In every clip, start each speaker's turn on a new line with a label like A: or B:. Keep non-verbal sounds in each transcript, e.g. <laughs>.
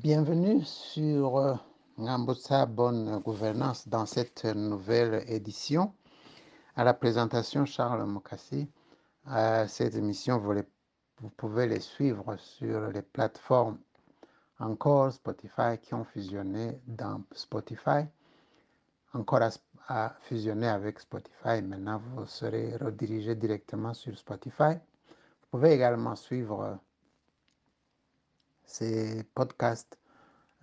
A: Bienvenue sur euh, Ngambutsa Bonne Gouvernance dans cette nouvelle édition. À la présentation, Charles Mokassi. Euh, cette émission, vous, pouvez les suivre sur les plateformes encore Spotify qui ont fusionné dans Spotify. Encore à, à fusionner avec Spotify. Maintenant, vous serez redirigé directement sur Spotify. Vous pouvez également suivre euh, ces podcasts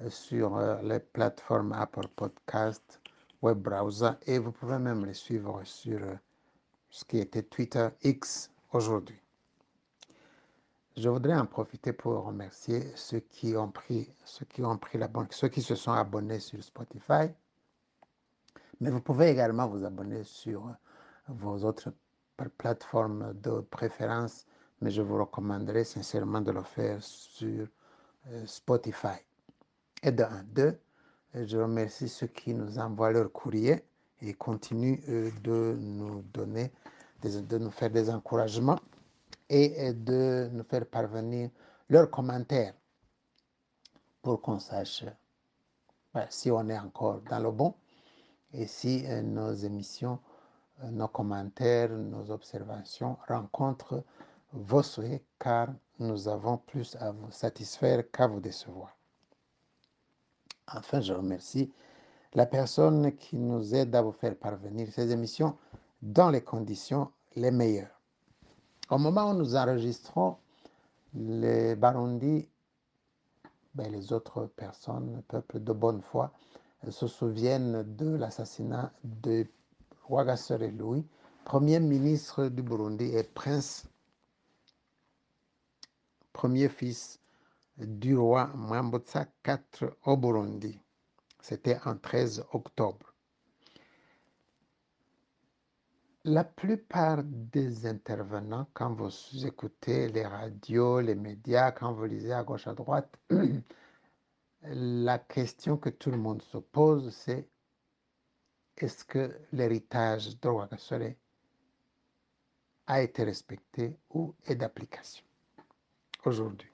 A: euh, sur euh, les plateformes Apple Podcast, Web Browser et vous pouvez même les suivre sur euh, ce qui était Twitter X aujourd'hui. Je voudrais en profiter pour remercier ceux qui ont pris, ceux qui ont pris l'abonnement, ceux qui se sont abonnés sur Spotify. Mais vous pouvez également vous abonner sur vos autres pla- plateformes de préférence, mais je vous recommanderais sincèrement de le faire sur Spotify. Et de un. Deux, euh, je remercie ceux qui nous envoient leur courrier et continuent euh, de nous donner, de nous faire des encouragements et euh, de nous faire parvenir leurs commentaires pour qu'on sache euh, si on est encore dans le bon et si euh, nos émissions, euh, nos commentaires, nos observations rencontrent vos souhaits car nous avons plus à vous satisfaire qu'à vous décevoir. Enfin, je remercie la personne qui nous aide à vous faire parvenir ces émissions dans les conditions les meilleures. Au moment où nous enregistrons, les Barundi, ben, les autres personnes, peuple de bonne foi, se souviennent de l'assassinat de Rwagasore Louis, premier ministre du Burundi et prince, premier fils du roi Mwambutsa IV au Burundi. C'était en 13 octobre. La plupart des intervenants, quand vous écoutez les radios, les médias, quand vous lisez à gauche, à droite, <clears throat> la question que tout le monde se pose, c'est est-ce que l'héritage de a été respecté ou est d'application? Aujourd'hui?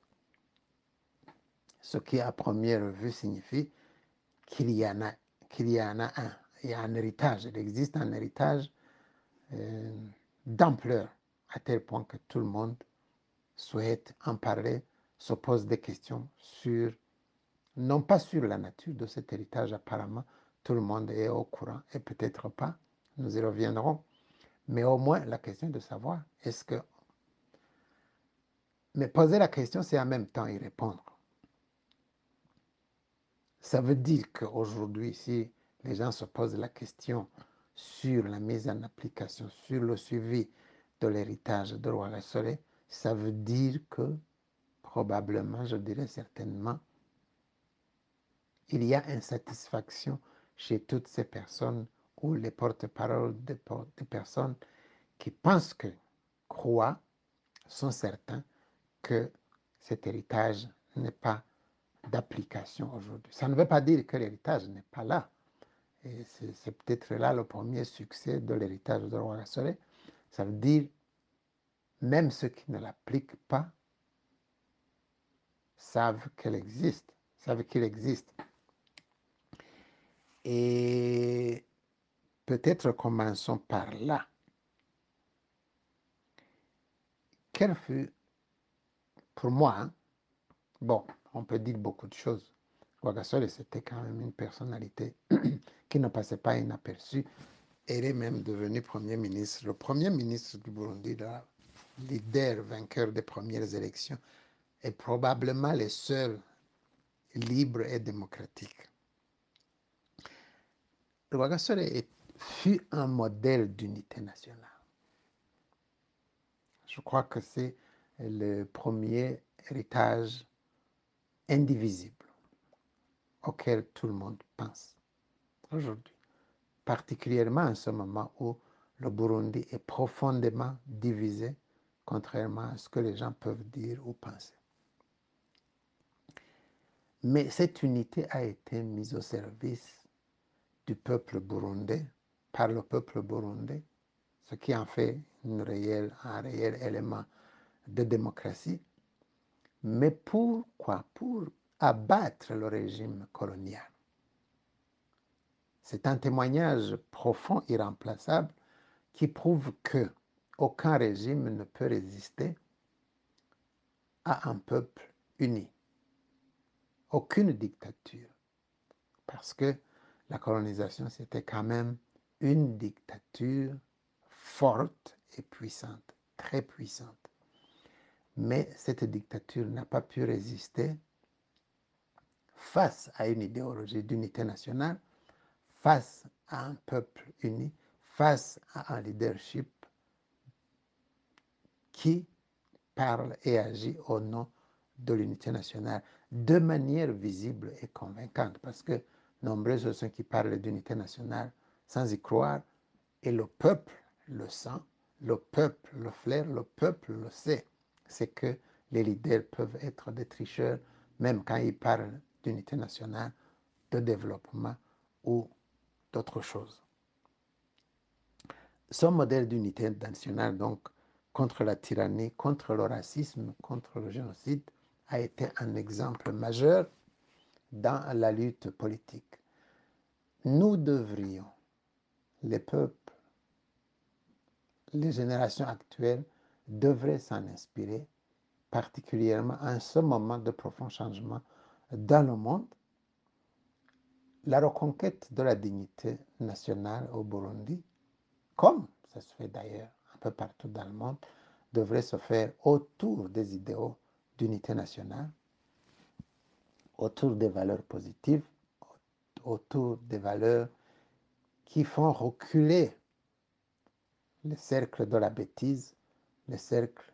A: Ce qui, à première vue, signifie qu'il y en a, qu'il y en a un. Il y a un héritage. Il existe un héritage euh, d'ampleur, à tel point que tout le monde souhaite en parler, se pose des questions sur, non pas sur la nature de cet héritage, apparemment, tout le monde est au courant, et peut-être pas, nous y reviendrons, mais au moins la question est de savoir, est-ce que... Mais poser la question, c'est en même temps y répondre. Ça veut dire qu'aujourd'hui, si les gens se posent la question sur la mise en application, sur le suivi de l'héritage de Rwagasore, ça veut dire que probablement, je dirais certainement, il y a insatisfaction chez toutes ces personnes ou les porte-paroles por- des personnes qui pensent que, croient, sont certains que cet héritage n'est pas d'application aujourd'hui. Ça ne veut pas dire que l'héritage n'est pas là. Et c'est peut-être là le premier succès de l'héritage de Rwagasore. Ça veut dire, même ceux qui ne l'appliquent pas savent qu'elle existe, savent qu'il existe. Et peut-être commençons par là. Quel fut, pour moi, hein, bon, on peut dire beaucoup de choses. Rwagasore, c'était quand même une personnalité <clears throat> qui ne passait pas inaperçue. Elle est même devenue Premier ministre, le Premier ministre du Burundi, le leader vainqueur des premières élections, est probablement le seul libre et démocratique. Rwagasore fut un modèle d'unité nationale. Je crois que c'est le premier héritage indivisible auquel tout le monde pense aujourd'hui, particulièrement en ce moment où le Burundi est profondément divisé, contrairement à ce que les gens peuvent dire ou penser. Mais cette unité a été mise au service du peuple burundais, par le peuple burundais, ce qui en fait un réel élément de démocratie. Mais pourquoi? Pour abattre le régime colonial. C'est un témoignage profond, irremplaçable, qui prouve que aucun régime ne peut résister à un peuple uni. Aucune dictature. Parce que la colonisation, c'était quand même une dictature forte et puissante, très puissante. Mais cette dictature n'a pas pu résister face à une idéologie d'unité nationale, face à un peuple uni, face à un leadership qui parle et agit au nom de l'unité nationale de manière visible et convaincante, parce que nombreux sont ceux qui parlent d'unité nationale sans y croire, et le peuple le sent, le peuple le flaire, le peuple le sait. C'est que les leaders peuvent être des tricheurs, même quand ils parlent d'unité nationale, de développement ou d'autres choses. Ce modèle d'unité nationale, donc, contre la tyrannie, contre le racisme, contre le génocide, a été un exemple majeur dans la lutte politique. Nous devrions, les peuples, les générations actuelles, devraient s'en inspirer, particulièrement en ce moment de profond changement dans le monde. La reconquête de la dignité nationale au Burundi, comme ça se fait d'ailleurs un peu partout dans le monde, devrait se faire autour des idéaux d'unité nationale, autour des valeurs positives, autour des valeurs qui font reculer le cercle de la bêtise, le cercle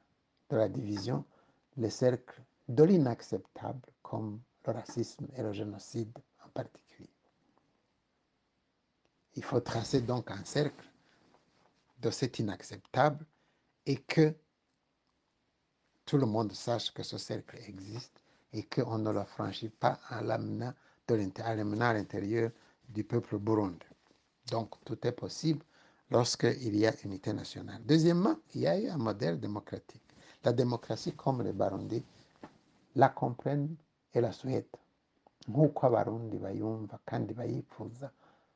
A: de la division, le cercle de l'inacceptable comme le racisme et le génocide en particulier. Il faut tracer donc un cercle de cet inacceptable et que tout le monde sache que ce cercle existe et qu'on ne le franchit pas en l'amenant à l'intérieur du peuple burundais. Donc tout est possible lorsqu'il y a unité nationale. Deuxièmement, il y a eu un modèle démocratique. La démocratie, comme les Barundi, la comprennent et la souhaitent.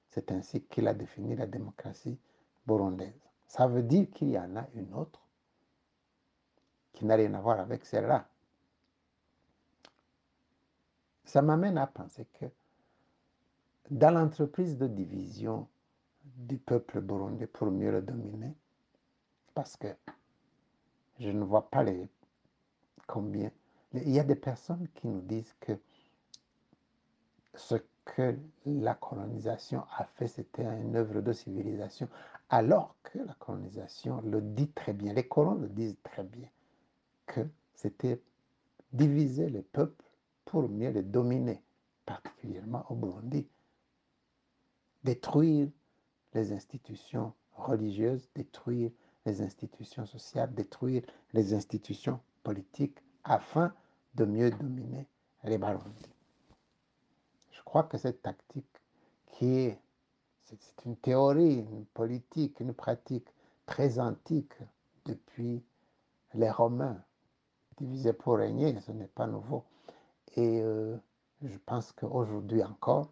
A: c'est ainsi qu'il a défini la démocratie burundaise ça veut dire qu'il y en a une autre qui n'a rien à voir avec celle-là ça m'amène à penser que dans l'entreprise de division du peuple burundais pour mieux le dominer, parce que je ne vois pas les combien. Il y a des personnes qui nous disent que ce que la colonisation a fait, c'était une œuvre de civilisation, alors que la colonisation le dit très bien, les colons le disent très bien, que c'était diviser les peuples pour mieux les dominer, particulièrement au Burundi. Détruire les institutions religieuses, détruire les institutions sociales, détruire les institutions politiques afin de mieux dominer les Barundi. Je crois que cette tactique qui est, c'est une théorie, une politique, une pratique très antique depuis les Romains, diviser pour régner, ce n'est pas nouveau. Et euh, je pense qu'aujourd'hui encore,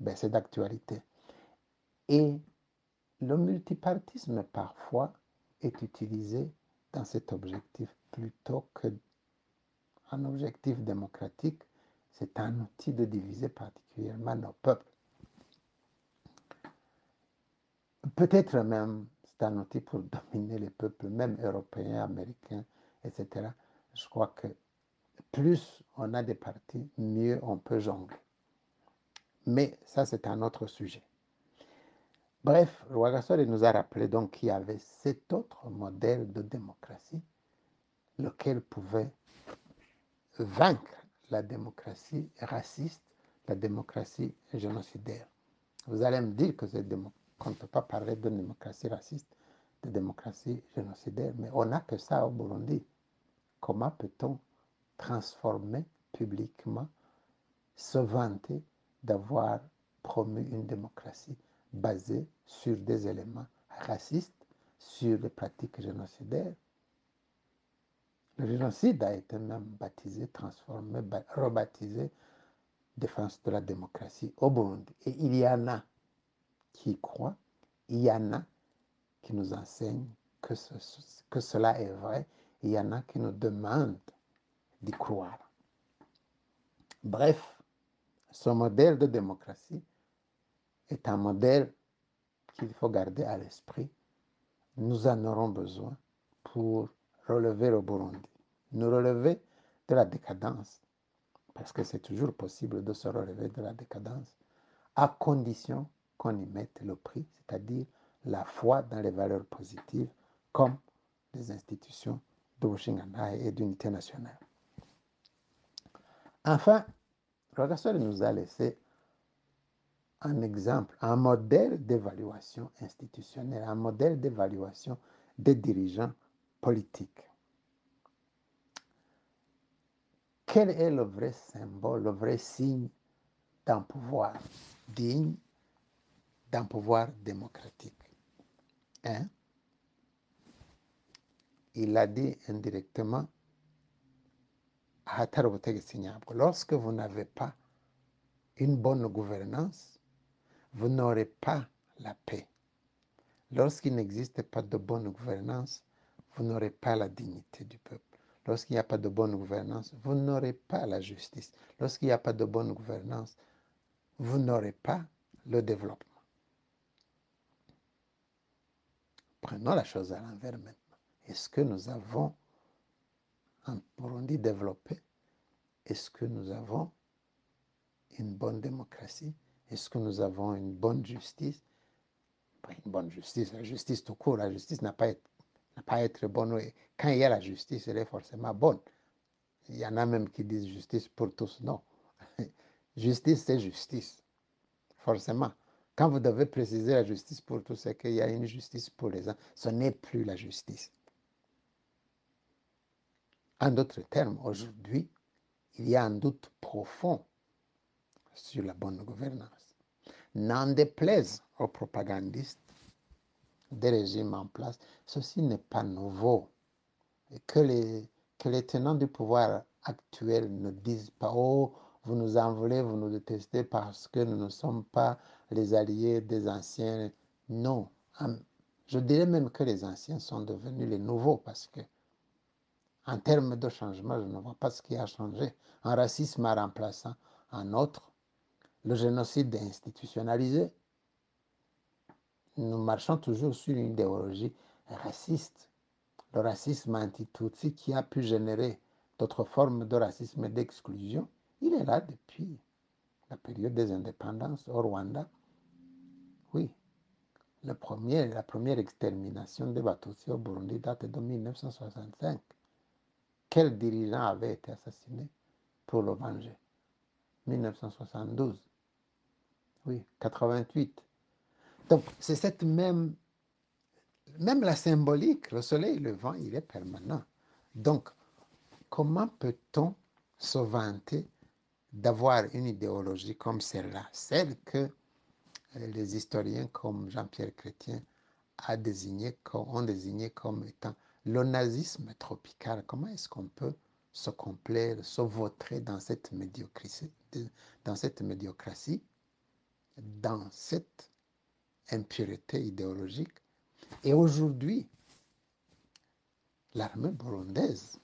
A: ben, c'est d'actualité. Et le multipartisme, parfois, est utilisé dans cet objectif plutôt qu'un objectif démocratique. C'est un outil de diviser particulièrement nos peuples. Peut-être même c'est un outil pour <laughs> dominer les peuples, même européens, américains, etc. Je crois que plus on a des partis, mieux on peut jongler. Mais ça, c'est un autre sujet. Bref, Rwagasore nous a rappelé donc qu'il y avait cet autre modèle de démocratie, lequel pouvait vaincre la démocratie raciste, la démocratie génocidaire. Vous allez me dire que qu'on ne peut pas parler de démocratie raciste, de démocratie génocidaire, mais on n'a que ça au Burundi. Comment peut-on transformer publiquement, se vanter d'avoir promu une démocratie basée sur des éléments racistes, sur des pratiques génocidaires. Le génocide a été même baptisé, transformé, rebaptisé défense de la démocratie au Burundi. Et il y en a qui croient, il y en a qui nous enseignent que, que cela est vrai, il y en a qui nous demandent d'y croire. Bref, ce modèle de démocratie est un modèle qu'il faut garder à l'esprit. Nous en aurons besoin pour relever le Burundi, nous relever de la décadence, parce que c'est toujours possible de se relever de la décadence, à condition qu'on y mette le prix, c'est-à-dire la foi dans les valeurs positives comme les institutions de Washington et d'unité nationale. Enfin, le nous a laissé un exemple, un modèle d'évaluation institutionnelle, un modèle d'évaluation des dirigeants politiques. Quel est le vrai symbole, le vrai signe d'un pouvoir digne, d'un pouvoir démocratique? Il a dit indirectement lorsque vous n'avez pas une bonne gouvernance, vous n'aurez pas la paix. Lorsqu'il n'existe pas de bonne gouvernance, vous n'aurez pas la dignité du peuple. Lorsqu'il n'y a pas de bonne gouvernance, vous n'aurez pas la justice. Lorsqu'il n'y a pas de bonne gouvernance, vous n'aurez pas le développement. Prenons la chose à l'envers maintenant. Est-ce que nous avons un Burundi développé Est-ce que nous avons une bonne démocratie? Est-ce que nous avons une bonne justice? Pas une bonne justice, la justice tout court, la justice n'a pas, pas à être bonne. Quand il y a la justice, elle est forcément bonne. Il y en a même qui disent justice pour tous. Non. <laughs> justice, c'est justice. Forcément. Quand vous devez préciser la justice pour tous, c'est qu'il y a une justice pour les uns. Ce n'est plus la justice. En d'autres termes, aujourd'hui, il y a un doute profond sur la bonne gouvernance. N'en déplaise aux propagandistes des régimes en place, ceci n'est pas nouveau. Et que les, que les tenants du pouvoir actuel ne disent pas Oh, vous nous en voulez, vous nous détestez parce que nous ne sommes pas les alliés des anciens. Non. Je dirais même que les anciens sont devenus les nouveaux parce que en termes de changement, je ne vois pas ce qui a changé. Un racisme a remplacé un autre. Le génocide institutionnalisé. Nous marchons toujours sur une idéologie raciste. Le racisme anti-Tutsi qui a pu générer d'autres formes de racisme et d'exclusion, il est là depuis la période des indépendances au Rwanda. Oui, premier, la première extermination des Batutsi au Burundi date de 1965. Quel dirigeant avait été assassiné pour le venger? 1972. Oui, 88. Donc, c'est cette même. Même la symbolique, le soleil, le vent, il est permanent. Donc, comment peut-on se vanter d'avoir une idéologie comme celle-là, celle que euh, les historiens comme Jean-Pierre Chrétien a désigné, ont désigné comme étant le nazisme tropical, comment est-ce qu'on peut se complaire, se vautrer dans cette dans cette médiocratie, dans cette impureté idéologique. Et aujourd'hui, l'armée burundaise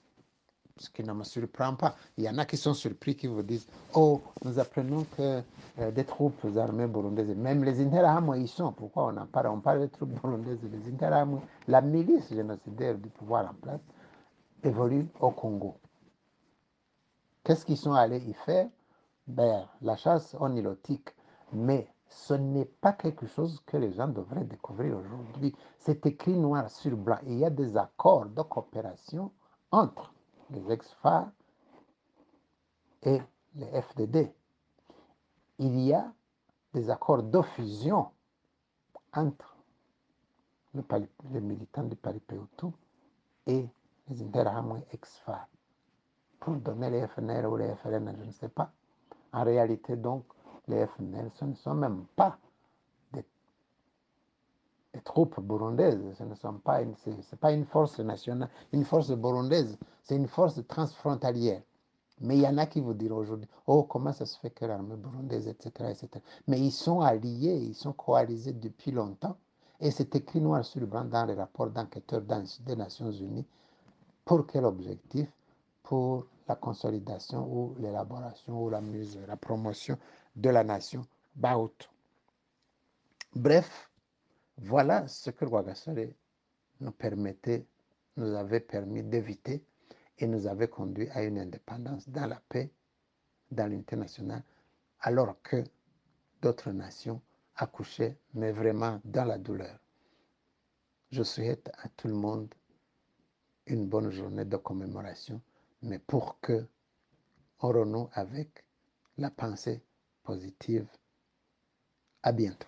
A: ce qui ne me surprend pas. Il y en a qui sont surpris, qui vous disent Oh, nous apprenons que euh, des troupes armées burundaises, même les Interahamwe ils sont. Pourquoi on en parle? On parle des troupes burundaises, les Interahamwe, la milice génocidaire du pouvoir en place, évolue au Congo. Qu'est-ce qu'ils sont allés y faire? Ben, La chasse en ilotique. Mais ce n'est pas quelque chose que les gens devraient découvrir aujourd'hui. C'est écrit noir sur blanc. Il y a des accords de coopération entre les ex-FAR et les FDD. Il y a des accords de fusion entre les militants du Paripeutu et les Interahamwe ex-FAR pour donner les FNL ou les FLN, je ne sais pas. En réalité, donc, les FNL, ne sont même pas des troupes burundaises. Ce ne sont pas une, c'est, pas une force nationale, une force burundaise, c'est une force transfrontalière. Mais il y en a qui vous diront aujourd'hui, oh, comment ça se fait que l'armée burundaise, etc., etc. Mais ils sont alliés, ils sont coalisés depuis longtemps. Et c'est écrit noir sur blanc dans les rapports d'enquêteurs des Nations Unies. Pour quel objectif? Pour la consolidation ou l'élaboration ou la mise, la promotion de la nation Baout. Bref, voilà ce que Rwagasore nous permettait, nous avait permis d'éviter et nous avait conduit à une indépendance dans la paix, dans l'unité nationale, alors que d'autres nations accouchaient, mais vraiment dans la douleur. Je souhaite à tout le monde une bonne journée de commémoration, mais pour que on renoue avec la pensée positive. À bientôt.